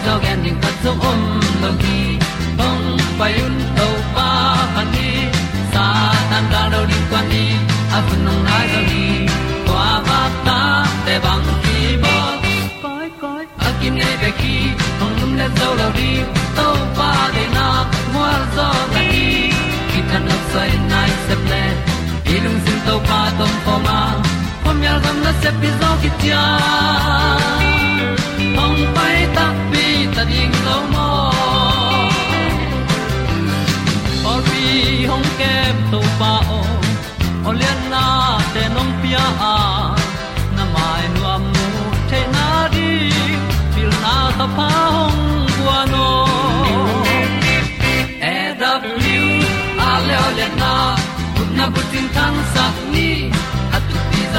ti zo gen ding khat zo om lo gi hong pai un to pa pa ni sa tan da do di kwan ni a bu nong nai zo ni kwa ba ta te bang ki bo koi koi a kim nei be ki hong lum le zo lo di to pa de na mo zo ta ni ki tan no sai nai se ple ilung sin to pa tom pa ma. Pom yal gam na se pi zo ki tia hong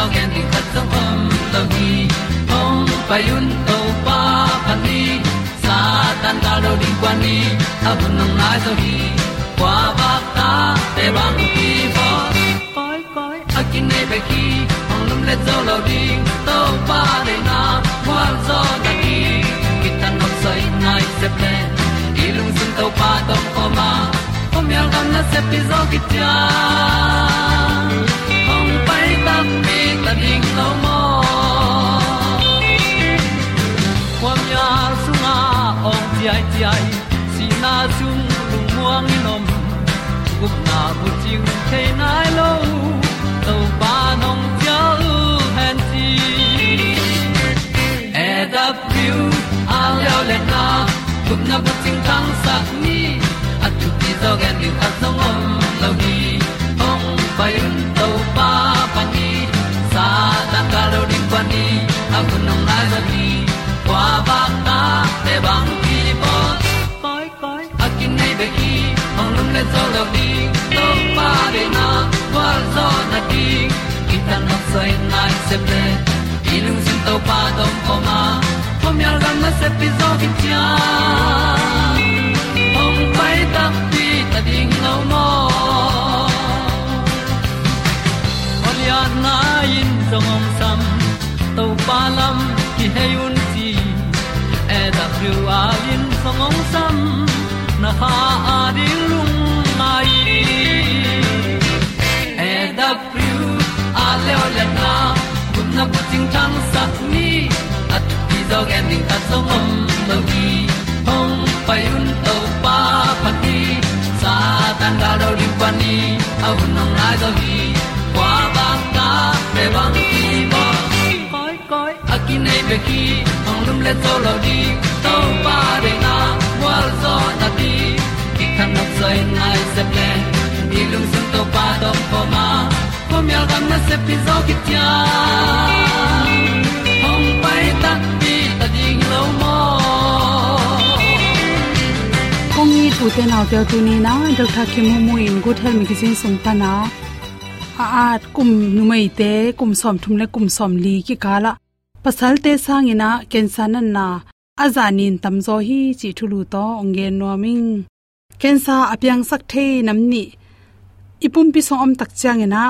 tu ti zo gen di khat song om lo gi hong pai un to pa pa ni sa tan da do di kwa ni. A bu nang mai so gi kwa ba ta te bang ki bo koi koi a kin nei pe ki ong lum le zo lo tàu to pa de na kwa zo da ki ki tan nok sai nai se ple i lung sun to pa tom ko ma. Kom yal gam na se pi zo ki ta mi ta ding lo mo kwam ya sunga ong ti ai ti ai si na chung lu muang ni nom gup na bu ting te nai lo to pa nong pia lu han ti e da pru a leo le na gup na bu ting tang sat ni at tu ti dog and you at song om lo ni ong pa un ni a bu nong lai za ni kwa ba ta te bang ki bo koi koi a kin nei be ki ong lum le zo lo di to pa de na kwa zo na di ki ta na sai nai se ple i lung sin to pa tom ko ma. Pom yal gam na se pi zo ki tia ong pai ta pi ta ding lo mo Olia na in om sam to pa lam ki hay un ti e da thru a lin song om sam, na ha a di lung mai. E da thru a le o le na, kun na bu ting tang sa ni, at ti dog ending ta song om no gi hong pai un to pa pa ti sa tan ga do ri pa ni au nong lai do gi kwa ba ta pe bang ki ki nei pe ki ong lum le to lo di to pa de na wa zo na ti ki kan nok sai nai se ple ni lung sun to pa do po ma po mi al gam na se pi zo ki tia ong pai ta ti ta ding lo mo kong ni tu te naw te tu ni na dok tha ki mu mu in good health magazine sung pa na a pasal te sangina cancer nan na azanin tamzo hi chi thulu to onge noming kensa apyang sak the namni ipum pi so om tak changena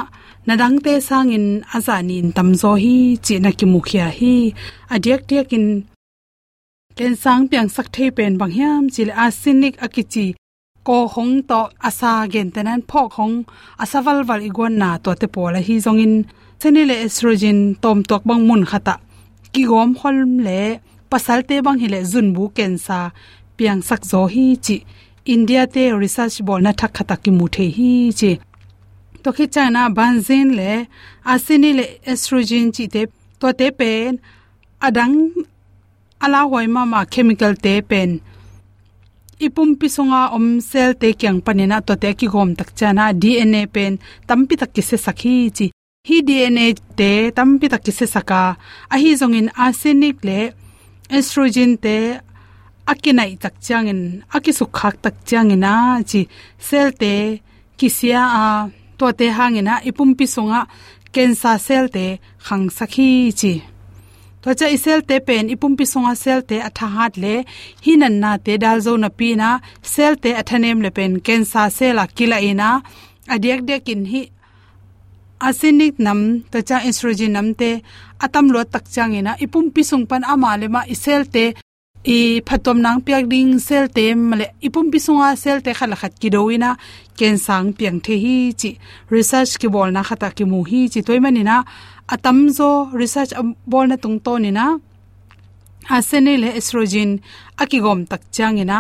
nadang te sangin azanin tamzo hi chi na ki mukhya hi. Adiak tiak in ken sang piang sak the pen bang hiam chil asinik akichi ko hong to asa gen tenan phok hong. Asawal wal igon na to te pola hi zongin chenile estrogen tom tok bang mun khata ki gom hol le pasal te bang hile zun bu kensa piang sak zo hi chi. India te research bol na thak khata ki mu the hi chi. To khi china banzin le, asini le estrogen chi te, to te pen, adang ala hoi ma ma chemical te pen. Ipum pisunga om cell te kyang panena to te ki gom tak chana dna pen, tampi tak ki se sakhi chi hi dna te tampi tak ki se saka a hi zongin arsenic le estrogen te akinai tak changin akisu khak tak changina chi cell te kisia, a to te hangina ipumpi songa cancer cell te khang sakhi chi. To cha isel te pen ipumpi songa cell te atha hat le hinan na te dal zo na pi na cell te athanem le pen cancer cell a kila ina adiak dekin hi acidic nam to cha estrogen nam te, atam lo tak changina ipum pisung pan ama le ma isel te, i phatom nang piak ding sel te male ipum pisunga sel te khala khat ki doina ken sang piang the hi chi, research ki bol na khata ki mu hi chi toy mani na atam zo research bol na tung to ni na asene le estrogen akigom tak changina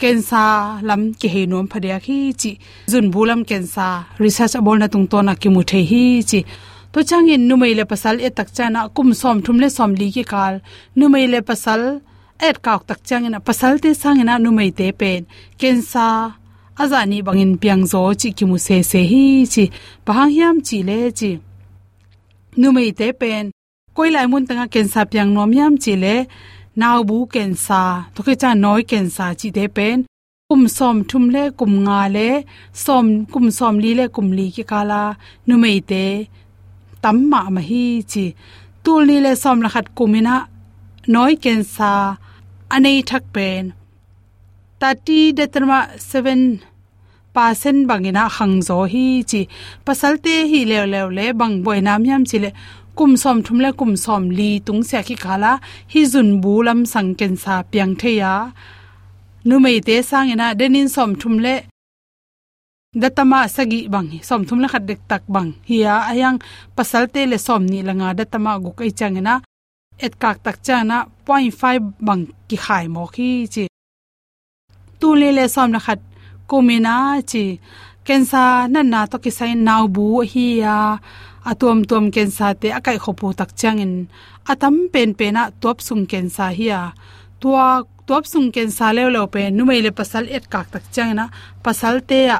kensa lam ki he nom phadya khi chi jun bulam kensa research abol na tung to na ki mu the hi chi. To changin numei le pasal e tak chana kum som thum le som li ki kal. Numei le pasal et kauk tak changina pasal te sangina numei te pen. Kensa azani bangin piang zo chi ki mu se se hi chi. Pahang hiam chi le chi. Numei te pen. Koilai mun tanga kensa piang nom yam chi le naw bu kensa to ke cha noi kensa chi te pen. Kum som thum le, kum nga le, som, kum som li le, kum li ki kala. Nu mei te, tam ma ma hi chi. Tul ni le som la khat kumina noi ken sa anei thak pen. Tati de tarma 7 pasen bangina hangzo hi chi. Pasalte hi lew lew le, bang boi nam yam chi le kum som thum le kum som li tung sia ki khala hi jun bu lam sang ken sa piang the ya. Nu mei te sang ina denin som thum le datama sagi bang som thum la khat dek tak bang hiya ayang pasal te le som ni langa datama gu kai changena et kak tak chana 0.5 bang ki khai mo khi chi. Tu le le som la khat kumina chi kensa nan na to ki sai naw bu hi ya atom tom kensa te akai khopu tak changin. Atam pen pena top sung kensa hi tua top sung kensa le lo pe nu mai le pasal et kak tak changina. Pasal te ya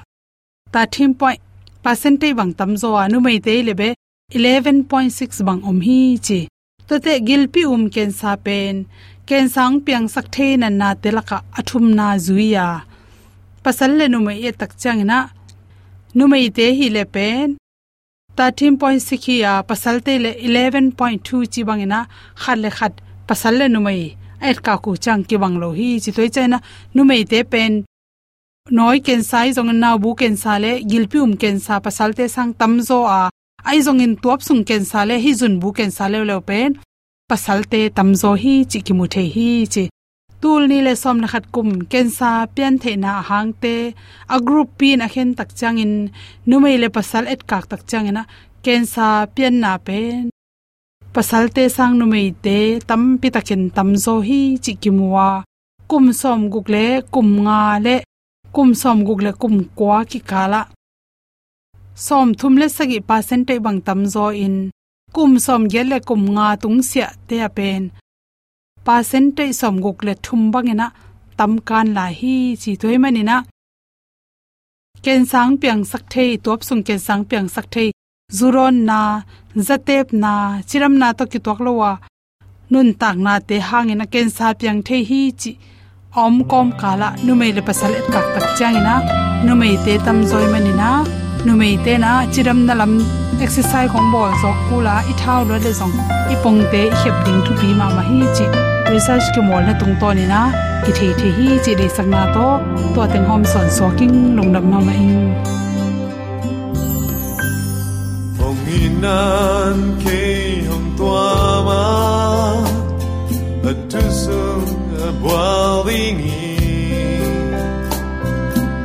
ta thim point percentage bang tam zo anu mai te le be 11.6 bang om hi chi. To te gilpi um kensa pen. Kensang piang sak the na na te laka athum na zuiya pasal le nu mai e tak changina. Nu mai te hi le pen. 13.6 hi ya pasal te le 11.2 chi bangina khat le khat pasal le numai. Ai ka ku chang ki bang lo hi chi toi chaina na mai te pen. Noi ken sai zong na bu ken sa le gilpium ken sa pasal te sang tam zo a. Ai zong in tuap sung ken sa le hi zun bu ken sa le lo pen. Pasal te tam zo hi chi ki mu the hi chi tul ni le som na khat kum ken sa pian the na hang te. A group pin a khen tak chang in. Nu mei le pasal et kak tak chang ina. Ken sa pian na pen pasal te sang nu mei te. Tam pi takin tam zo hi chi ki muwa kum som guk le, kum nga le. Kum som guk le, kum kwa ki kala. Som thum le sagi percentage bang tam zo in. Kum som gel le kum nga tung sia te pen percentage som gok le thum bangena tam kan la hi chi toy manina ken sang piang sak thei top sung ken sang piang sak thei zuron na zatep na chiram na to ki tok lowa nun tak na te hangena ken sa piang thei hi chi om kom kala numei le pasal et kak tak changina numei te tam zoi manina numei te na chiram na lam exercise khong bol zok kula i thau lo le zong i pong te i khep ding thu pi ma ma hi chi research ke mol na tung to ni na ki the the hi chi de sak na to to teng hom son so king long dam ma ma in Hong inan ke hong tua ma At tu sung a boalingi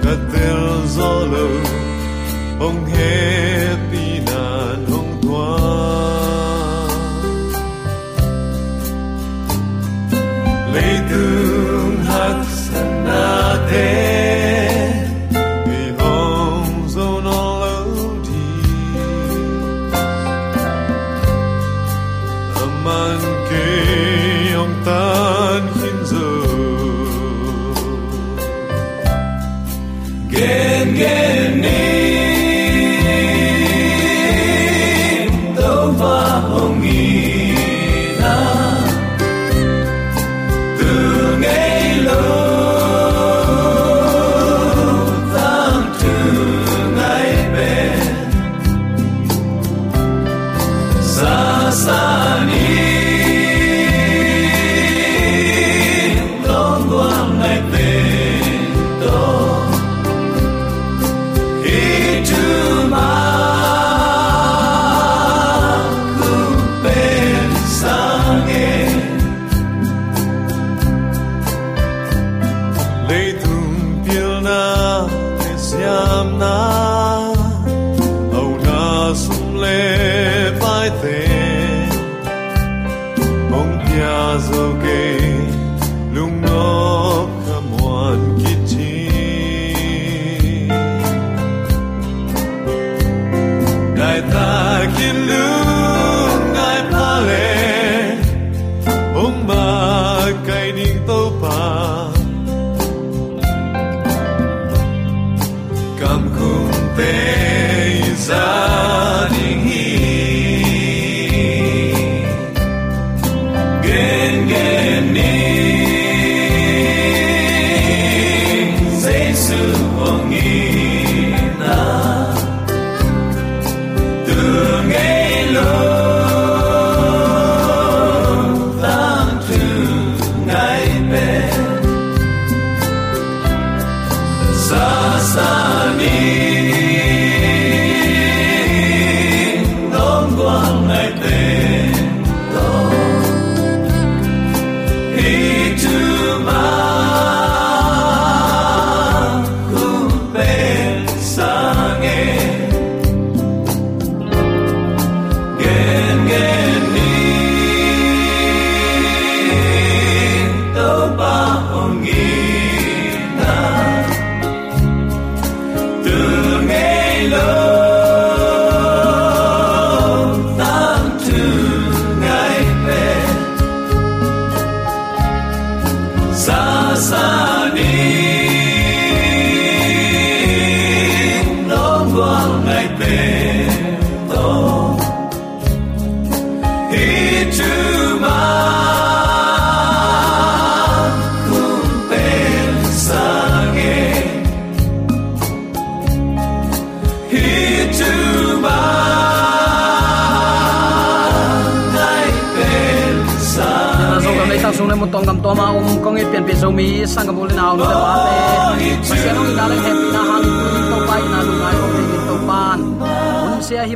Katil zolo Hong happy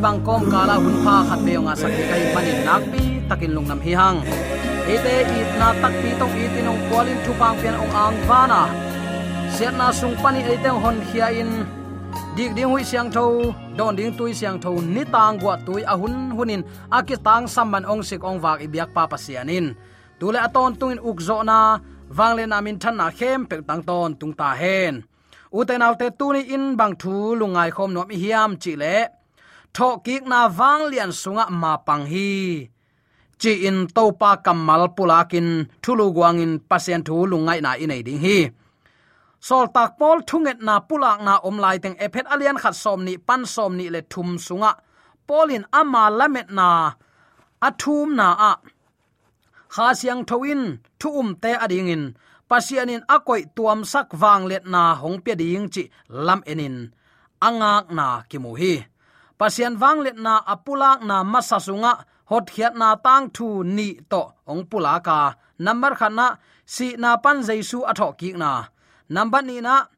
bang kom kala hun pha khat be nga sak kai panin nak pi takin lung nam hi hang ite it na tak pi tong itinong kwalin thu pang pian ong ang vana. Siat na sung pani ite hon khia in dik ding hui siang tho don ding tui siang tho ni tang gwa tui a hun hunin. Akitang samman ong sik ong wak ibiak pa pasianin tule aton tungin ukzo na wangle namin than na khem pek tang ton tung ta hen. Uten autte tu ni in bang thu lungai khom nom hiam chi le tho kik na wang lian sunga ma pang hi. Chi in to pa kamal pulakin thulu guangin pasien thu lungai na inei ding hi. Sol tak pol thunget na pulak na om lai teng ephet alian khat som ni, pan som ni le thum sunga. Polin ama lamet na athum na a. Kha siang thoin thu um te ading in. Pasianin akoi tuam sak wang let na hong pe ding chi lam enin angak na kimu hi pasian wang let na apulak na masasunga hot khiat na tang thu ni to ong pulaka number khana si na pan jaisu atho ki na. Number ni na,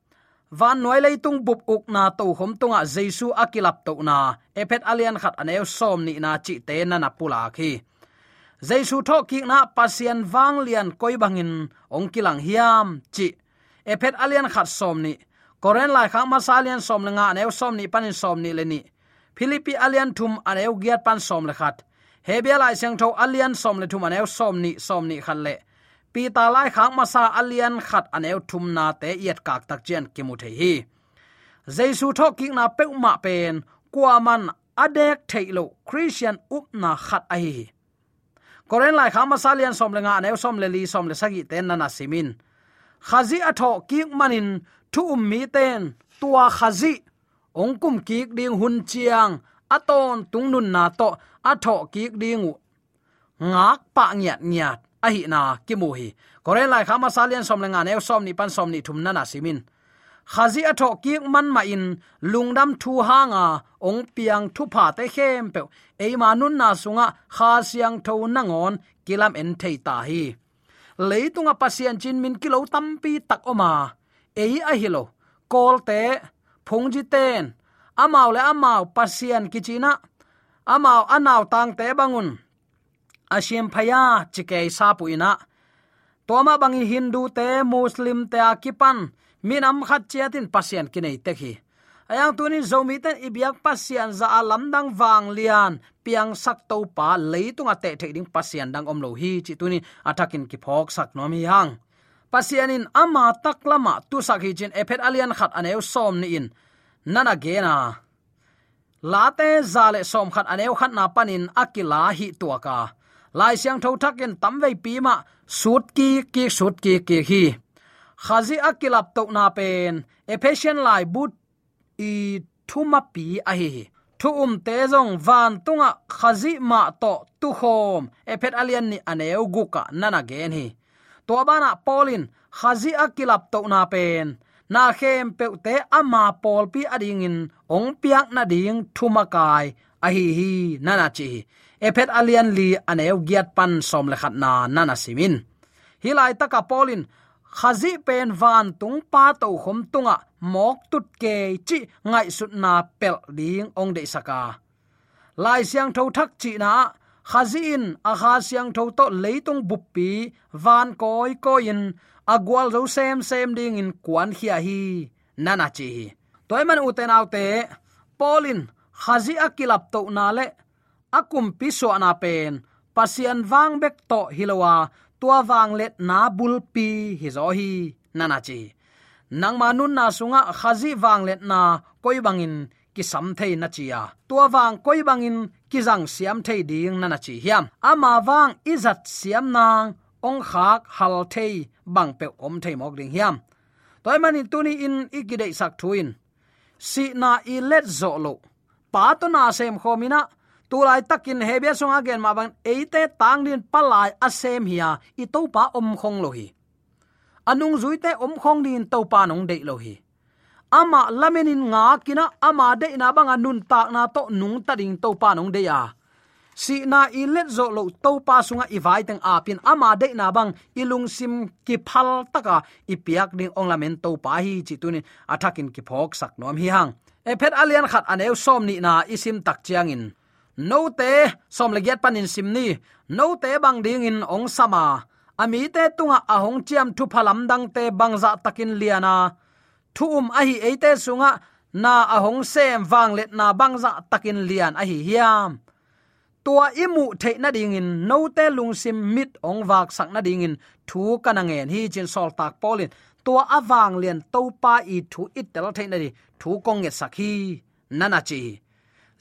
van noi lei tung bup uk na to hom tunga jaisu akilap to na. Epet alian khat aneu som ni na chi te na na pula khi. Jaisu tho ki na pasian wang lian koi bangin ong kilang hiam chi. Epet alian khat som ni. Koren lai khang masalian som lenga neu som ni, panin som ni le ni philippi alian thum aneu giat pan som le khat. Hebia lai sang tho alian som le thum aneu som ni som ni khan le. Pi ta lai khang masa alian khat aneu thum na te yet kak tak chen kimu the hi. Jesu tho ki na pe ma pen, kwa man adek thailo christian up na khat ai koren lai khama salian som le nga aneu som le li som le sagi ten na na simin khazi atho ki manin thu um mi ten tua khazi ong kum ki ding hun chiang, aton tung nun na to, atho kik ding ngak pa nyat nyat a hi na ki mu hi koren lai khama salian som lenga ne som ni pan som ni thum na na simin. Khazi atho kik man ma in, lungdam thu hanga, ong piang thu pha te khem pe e ma nun na sunga, kha siang tho na ngon, kilam en thei ta hi. Leitunga pasian chin min kilo tampi tak oma. Ei a hilo kol te phungji ten amao le amao, pasian kichina. Amao anau tang te bangun. Asiam phaya chike sa puina toma bangi hindu te, muslim te akipan. Minam khat chiatin pasian kinai te hi ayang tunin zomi ten ibyak pasian za alam dang wang lian. Piang sak to pa leitung ate the ding pasian dang omlo hi chi tuni. Atakin ki phok sak nomi yang pasianin ama taklama tu sakhi chin ephet alian khat aneu som ni in. Nana gena late zale som khat aneu khat na panin akila hi tuaka lai siang tho thakin tamvei pi ma sut ki ki sut ki ki hi. Khazi akilap to na pen. Ephesian lai but i thuma pi a hi thu um te zong van tunga khazi ma to tu khom. Ephet alian ni aneu guka nana gen hi to bana polin khazi akilap to na pen. Na khem pe te ama pol pi ading in ong piak na ding thumakai a hi hi nana chi. Ephet alian li aneu giat pan som le khat na nana simin. Hilai taka polin khazi pen van tung pa to khom tunga, mok tut ke chi ngai sut na pel ding ong de saka. Lai siang tho thak chi na khazi in a kha siang tho to leitung buppi van koi koin agwal zo sem sem ding in kwan khia hi. Nana chi toy man uten autte polin khazi akilap to na le akum piso na pen. Pasian wang bek to hilowa, tua wang let na bulpi hi zo hi. Nana chi nang manun na sunga, khazi wang let na koi bangin ki sam thei na chia tua wang koi bangin kizang siam thei ding nana chi hiam. Ama wang izat siam nang ong khak hal thei bang pe om thei mok ding hiam. Toy mani tuni in ikide sak thuin. Si na i let zo lo pa to na sem khomina tulai takin hebia songa gen ma bang eite tang din palai asem hia i to pa om khong lo hi. Anung zuite om khong din to pa nong de lo hi ama lamenin nga kina ama de na bang nun tak na to nung ta ding to pa nong de ya si na ilet zo lo to pa sunga i vai teng a pin ama de na bang ilung sim ki phal taka ipiak ding ong lamen to pa hi chi tu ni athakin ki phok sak nom hi hang. E phet alian khat aneu som ni na isim tak chiang in. No te som le panin panin simni no te bang ding in ong sama. Ami te tunga ahong chiam thu phalam dang te bangza takin liana thu um a hi eite sunga, na ahong sem wang let na bangza takin lian a hi hiam. Tua imu the na ding in, no te lung sim mit ong wak sak na ding in, thu kanangen hi chin sol tak polin. Tua awang lian to pa i thu it tel the na di, thu kong nge sakhi nana chi.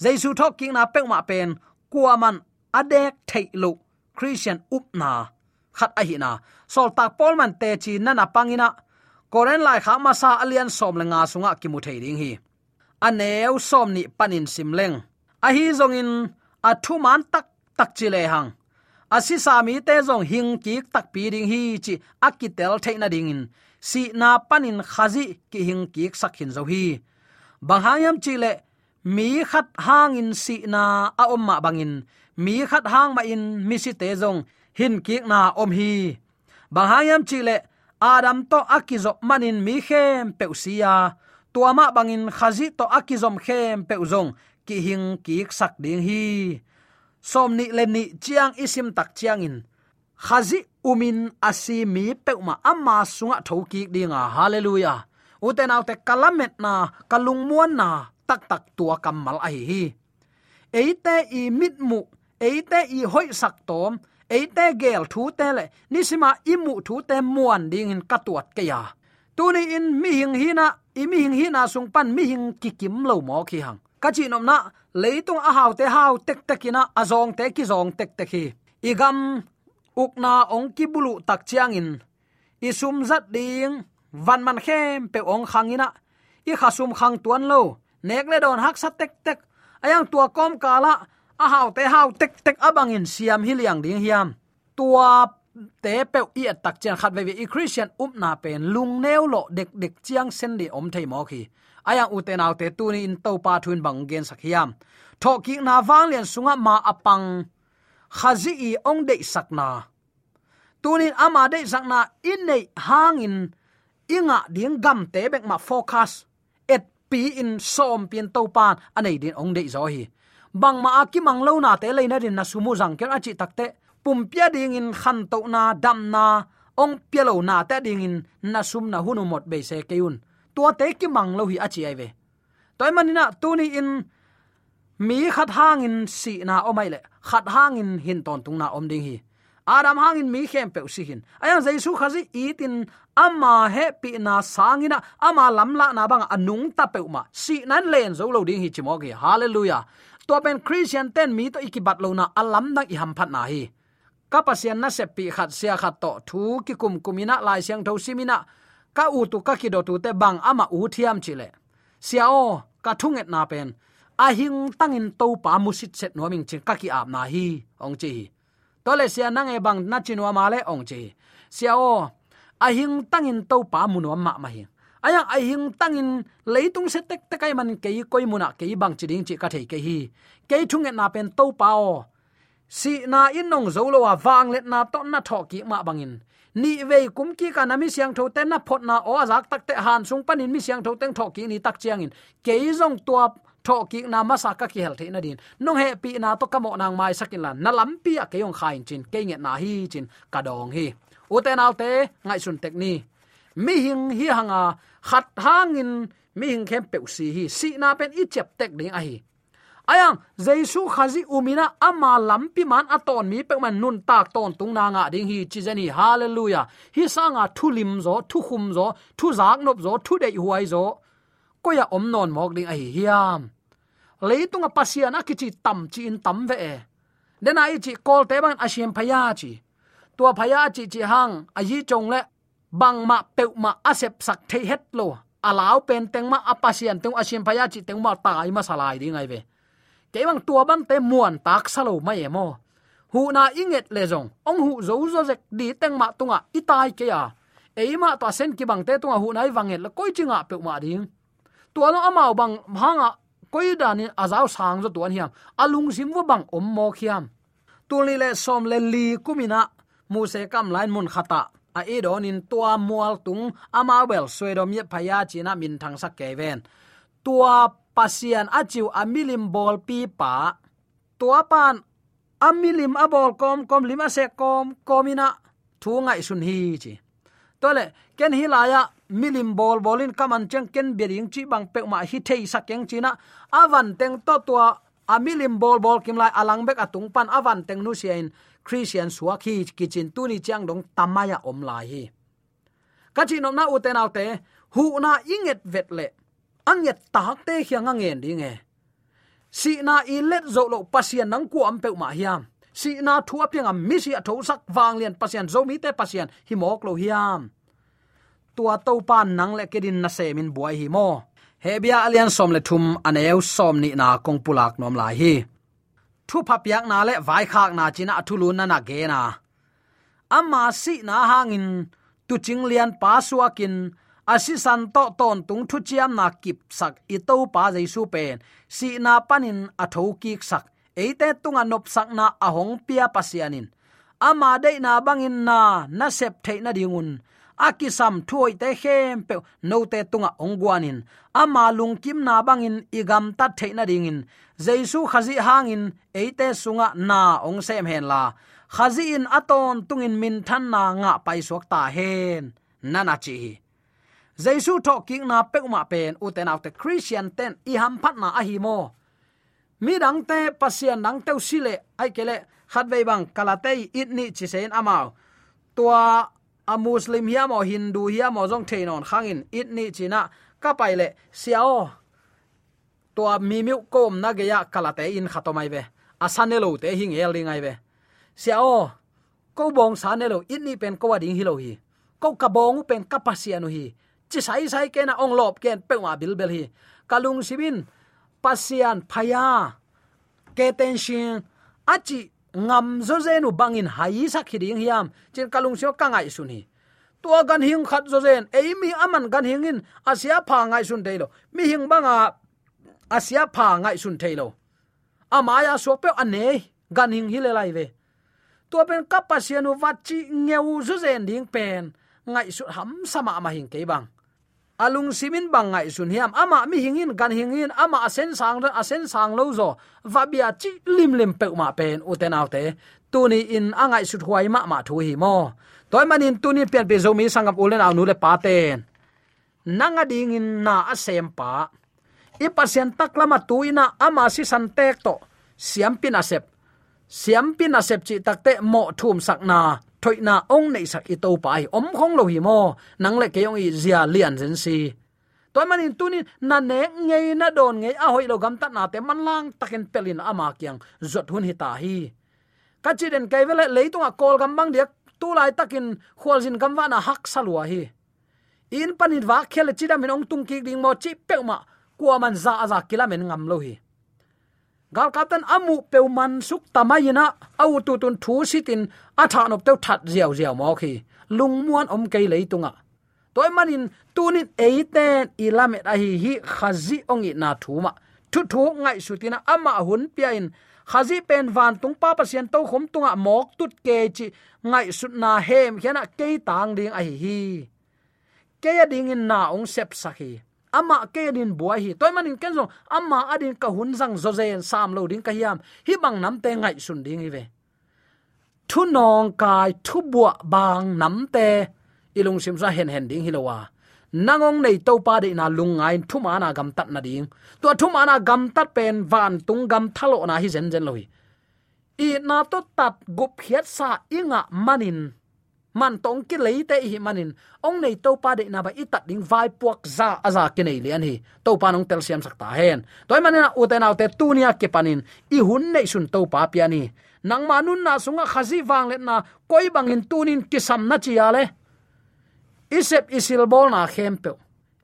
Jaisu thok king na pek ma pen kuaman adek theilu christian upna khat a hi na. Sol tak pol man te chi na na koren lai kha ma sa alian som le nga sunga ki mu thei ding hi aneu som ni panin simleng a hi zong in a thu man tak tak chi le hang. Asi sami te zong hing ki tak pi ding hi chi akitel theina ding in. Si na panin khazi ki hing ki sakhin zo hi. Banghayam chi le, mi khat hang in si na a om ma bangin mi khat hang ma in, mi si te zong hin ki na om hi. Banghayam chi le adam to akizo manin mi khem peusia tuama bangin khazi to akizom khem peuzong ki hing, ki sak ding hi. Som ni ni chiang isim tak chiang in khazi umin asi mi peuma amma sunga thoki dinga hallelujah. Uten autte kalamet na, kalung muan na, tak tak tua kamal a hi hi. Eite i mit mu, eite i hoi sak tom eite gel thu te le nisima imu thu te muan ding in katuat ke ya tuni in mi hing hina, i mi hing hina sung pan mi hing ki kim lo mo khi hang ka chi nom na leitung a hau te hau tek tekina azong te ki zong tek tek hi igam ukna ong ki bulu tak chiang in. Isum zat ding van man khem pe ong khangina i khasum khang tuan lo. Nek le don hak sa tek tek ayang tua kom kala a hau te hau tek tek abang in siam hiliang ding hiam. Tua te pe i tak chen khat ve i christian up na pen lung neu lo dek dek chiang sen di om thei mo khi. Aya u te nau te tu ni in to pa thun bang gen sak hiam. Tho ki na wang lian sunga ma apang. Khazi i ong de sakna tunin ama de sakna in nei hangin inga ding gam te bek ma focus. Et pi in som pin to pan anei din ong de zo hi bang ma ki mang lo na te le na rin na sumu jang ker achi takte pum pia ding in khan to na, dam na, ong pia lo na te ding in na sum na hunu mot be se keun tua te ki mang lo hi achi ai ve. Toy manina tuni in mi khat hang in si na o mai le. Khat hang in hin ton tung na om ding hi. Adam hang in mi khem pe si hin. Aya jesu khazi itin ama he pi na sangina ama lamla na bang anung ta pe ma. Si nan len zo lo ding hi chimo ge. Hallelujah to pen christian ten mi to ikibat lo na alam nang i ham phat na hi. Kapasian na se pi khat sia khat to thu ki kum kumina lai siang tho simina. Ka u tu ka ki do tu te bang ama u thiam chile. Sia o, ka thunget na pen. A hing tangin to pa musit set no ming chin ka ki ap na hi, ong chi. To le sia nang e bang na chinwa ma le, ong chi. Sia o, a hing tangin to pa mu no ma ma hi aya, ai hing tangin leitung se tek takai man ke koi muna ke bang chi ding chi ka thei ke hi. Ke thung na pen to pao. Si na in nong zo lo wa wang let na to na tho ki ma bangin. Ni ve kum ki ka na mi siang tho ten na phot na o azak tak te han sung panin mi siang tho teng tho ki ni tak chiang in. Ke zong tua tho ki na ma sa ka ki hel the na din. Nong he pi na to kamo nang mai sakin lan na lam pi a ke yong khain chin. Ke nge na hi chin ka dong hi. Uten alte ngai sun tek ni. Mi hing hi hanga khat hangin mi hing khem pe si hi si na pen i chep tek ding a hi ayang jesu khazi umina ama lampi man aton mi pe man nun tak ton tung na nga ding hi chi zani hallelujah hi sanga thulim zo thu khum zo thu zak nop zo thu dei huai zo ko ya om non mok ding a hi hiam leitung a pasian a kichi tam chi in tam ve e dena i chi kol te ban asiam phaya chi tua phaya chi chi hang a yi chong le bang ma pe ma asep sak thei het lo. Alaw pen teng ma apasian tung asim phaya chi teng ma tai ma salai ding ai ve. Kewang tua ban te muan tak salo ma ye mo. Hu na inget le jong ong hu zo zo zek di teng ma tunga itai ke ya. Eima to sen ki bang te tunga hu nai wanget la koi chinga pe ma ding. Tua no amao bang hanga koi dani azau sang zo tuan hiam. Alung sim wo bang om mo khiam. Tuli le som le li kumina mu se kam lain mun khata a e don in tua mual tung ama bel swedom ye phaya china min thang sak ke ven. Tua pasian achiu amilim bol pi pa. Tua pan amilim abol kom kom lima se kom komina thu ngai sun hi chi. Tole, ken hilaya milim bol bolin kaman cheng ken bering chi bang pe ma hi thei sakeng china. Avan teng to tua amilim bol bol kim lai alang bek atung pan avan teng nu sian christian suaki kitchen tuni chang dong tamaya om lai hi. Kachi nom na uten autte hu na inget vetle anget tak te khiang angen dinge si na i let zo lo pasian nang ku am pe ma hiam. Si na thu apyang am mi si atho sak wang lian pasian, zo mi te pasian, hi mok lo hiam. Tua to pan nang le kedin na se min buai hi mo. Hebia alian som le thum aneu som ni na kong pulak nom lai hi thu phapyak na le vai khak na china athulun na na ge na amma si na hangin tu ching lian pa suakin asi san to ton tung thu chiam na kip sak i to pa jaisu pen si na panin a tho ki sak eite tunga nop sak na ahong pia pasianin ama de na bangin na na sep the na dingun akisam thuoi te khem pe no te tunga ongwanin. Ama lung kim na bangin igam ta theina dingin. Jaisu khazi hangin eite sunga na ong sem hen la. Khazi in aton tungin min than na nga pai suak ta hen. Nana chi jesu tho king na pe ma pen u out the christian ten i ham phat na a hi mo. Mi dang te pasian dang te sile ai kele khat ve bang kalate it ni chi sen amao. Tua a muslim hiam o hindu hiam o jong theinon khangin it ni china, ka paile siao tua mi mi kom na ge ya kalate in khatomai ve. Asanelo te hing el ringai ve. Siao ko bong sanelo it ni pen ko wading hilo hi ko ka bong pen kapasianu hi. Chi sai sai ke na ong lop ken pe wa bil bel hi. Kalung sibin pasian phaya, ke ten achi ngam zo zenu bangin hai sak hiding hiam chen kalung sio ka ngai suni tua gan hing khat zo zen ei mi aman gan hingin asia pha ngai sun teilo mi hing banga asia pha ngai sun teilo amaya so pe ane gan hing hile lai ve. Tua pen kapasianu vachi ngeu zo zen ding pen, ngai su ham sama ma hing ke bang alung simin bangai sun hiam. Ama mi hingin gan hingin. Ama asen sang asen sang lo zo. Va bia chi lim lim pe ma pen uten autte tuni in angai sut huai ma ma thu hi mo. Toy manin tuni pian pe zo mi sangam ulen aw nu le pa ten. Nanga ding in na asem pa. I pasien taklama tuina ama si san tek to. Siam pin asep. Siam pin asep chi takte mo thum sakna thoina ong nei sak i to pai om khong lo hi mo. Nang le ke ong i zia lian zen si. Toy manin tunin, na ne ngei na don ngei a hoi lo gam ta na te man lang takin pelin ama kyang zot hun hi ta hi. Ka chi den kai vele a kol gam bang dia tu lai takin khol jin gam wa na hak salwa hi. In panin wa khel chi da min ong tung ki ding mo chi pe ma kwa man za za kilamen ngam lo hi gal kapten amu peuman suk tamayina, au tu tun thu sitin atha nop teu that ziaw ziaw mo khi. Lung muan om kei leitunga toy manin, tunin eiten ilamet a hi hi khazi ongi na thuma. Thu thu ngai sutina ama hun piain. Khazi pen van tung pa pasien to khom tunga mok tut ke chi ngai sut na hem hiana ke tang ding a hi hi. Ke ding in na ong sep sakhi ama ke din buai hi. Toy manin kenzo ama adin ka hun zang zo zen sam lo ding ka hiam. Hi bang nam te ngai sun ding hi ve. Thu nong kai thu bua bang nam te. Ilung sim sa hen hen ding hilowa nangong nei to pa de na lungai thu ma na gam tat na ding. To thu ma na gam tat pen van tung gam thalo na hi zen zen loi i na to tat gup khiat sa inga manin man tong ki lei te hi manin. Ong nei to pa de na ba itat ding vai puak za aza ke nei lian hi. To pa nong tel siam sakta hen. Toy manina uten autte tunia ke panin. I hun nei sun to pa piani nang manun na sunga khazi wang let na koi bangin tunin kisam na chi ale isep isil bol na khempe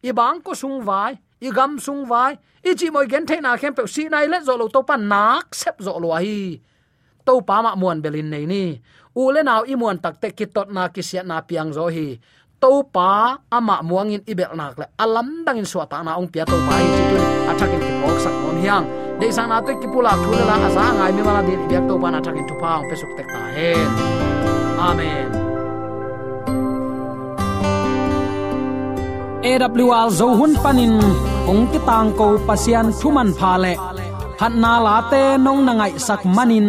i bang ko sung vai. I gam sung vai. I chi moi gen the na khempe si nai le zo lo to pa nak sep zo lo hi. To pa ma muan belin nei ni ule le naw i muan kitot na kisia na piang zo hi. To pa ama muangin ibel nak le. Alam dangin suata na ong pia to pa hi tu athakin ki pok sak mon hiang. De sang na to ki pula thule la asa ngai mi mala di biak to pa na athakin tu pa ong pesuk tek ta hen. Amen. AWR zo hun panin ong ti tang ko pasian thuman pha le. Phat na la te nong na ngai sak manin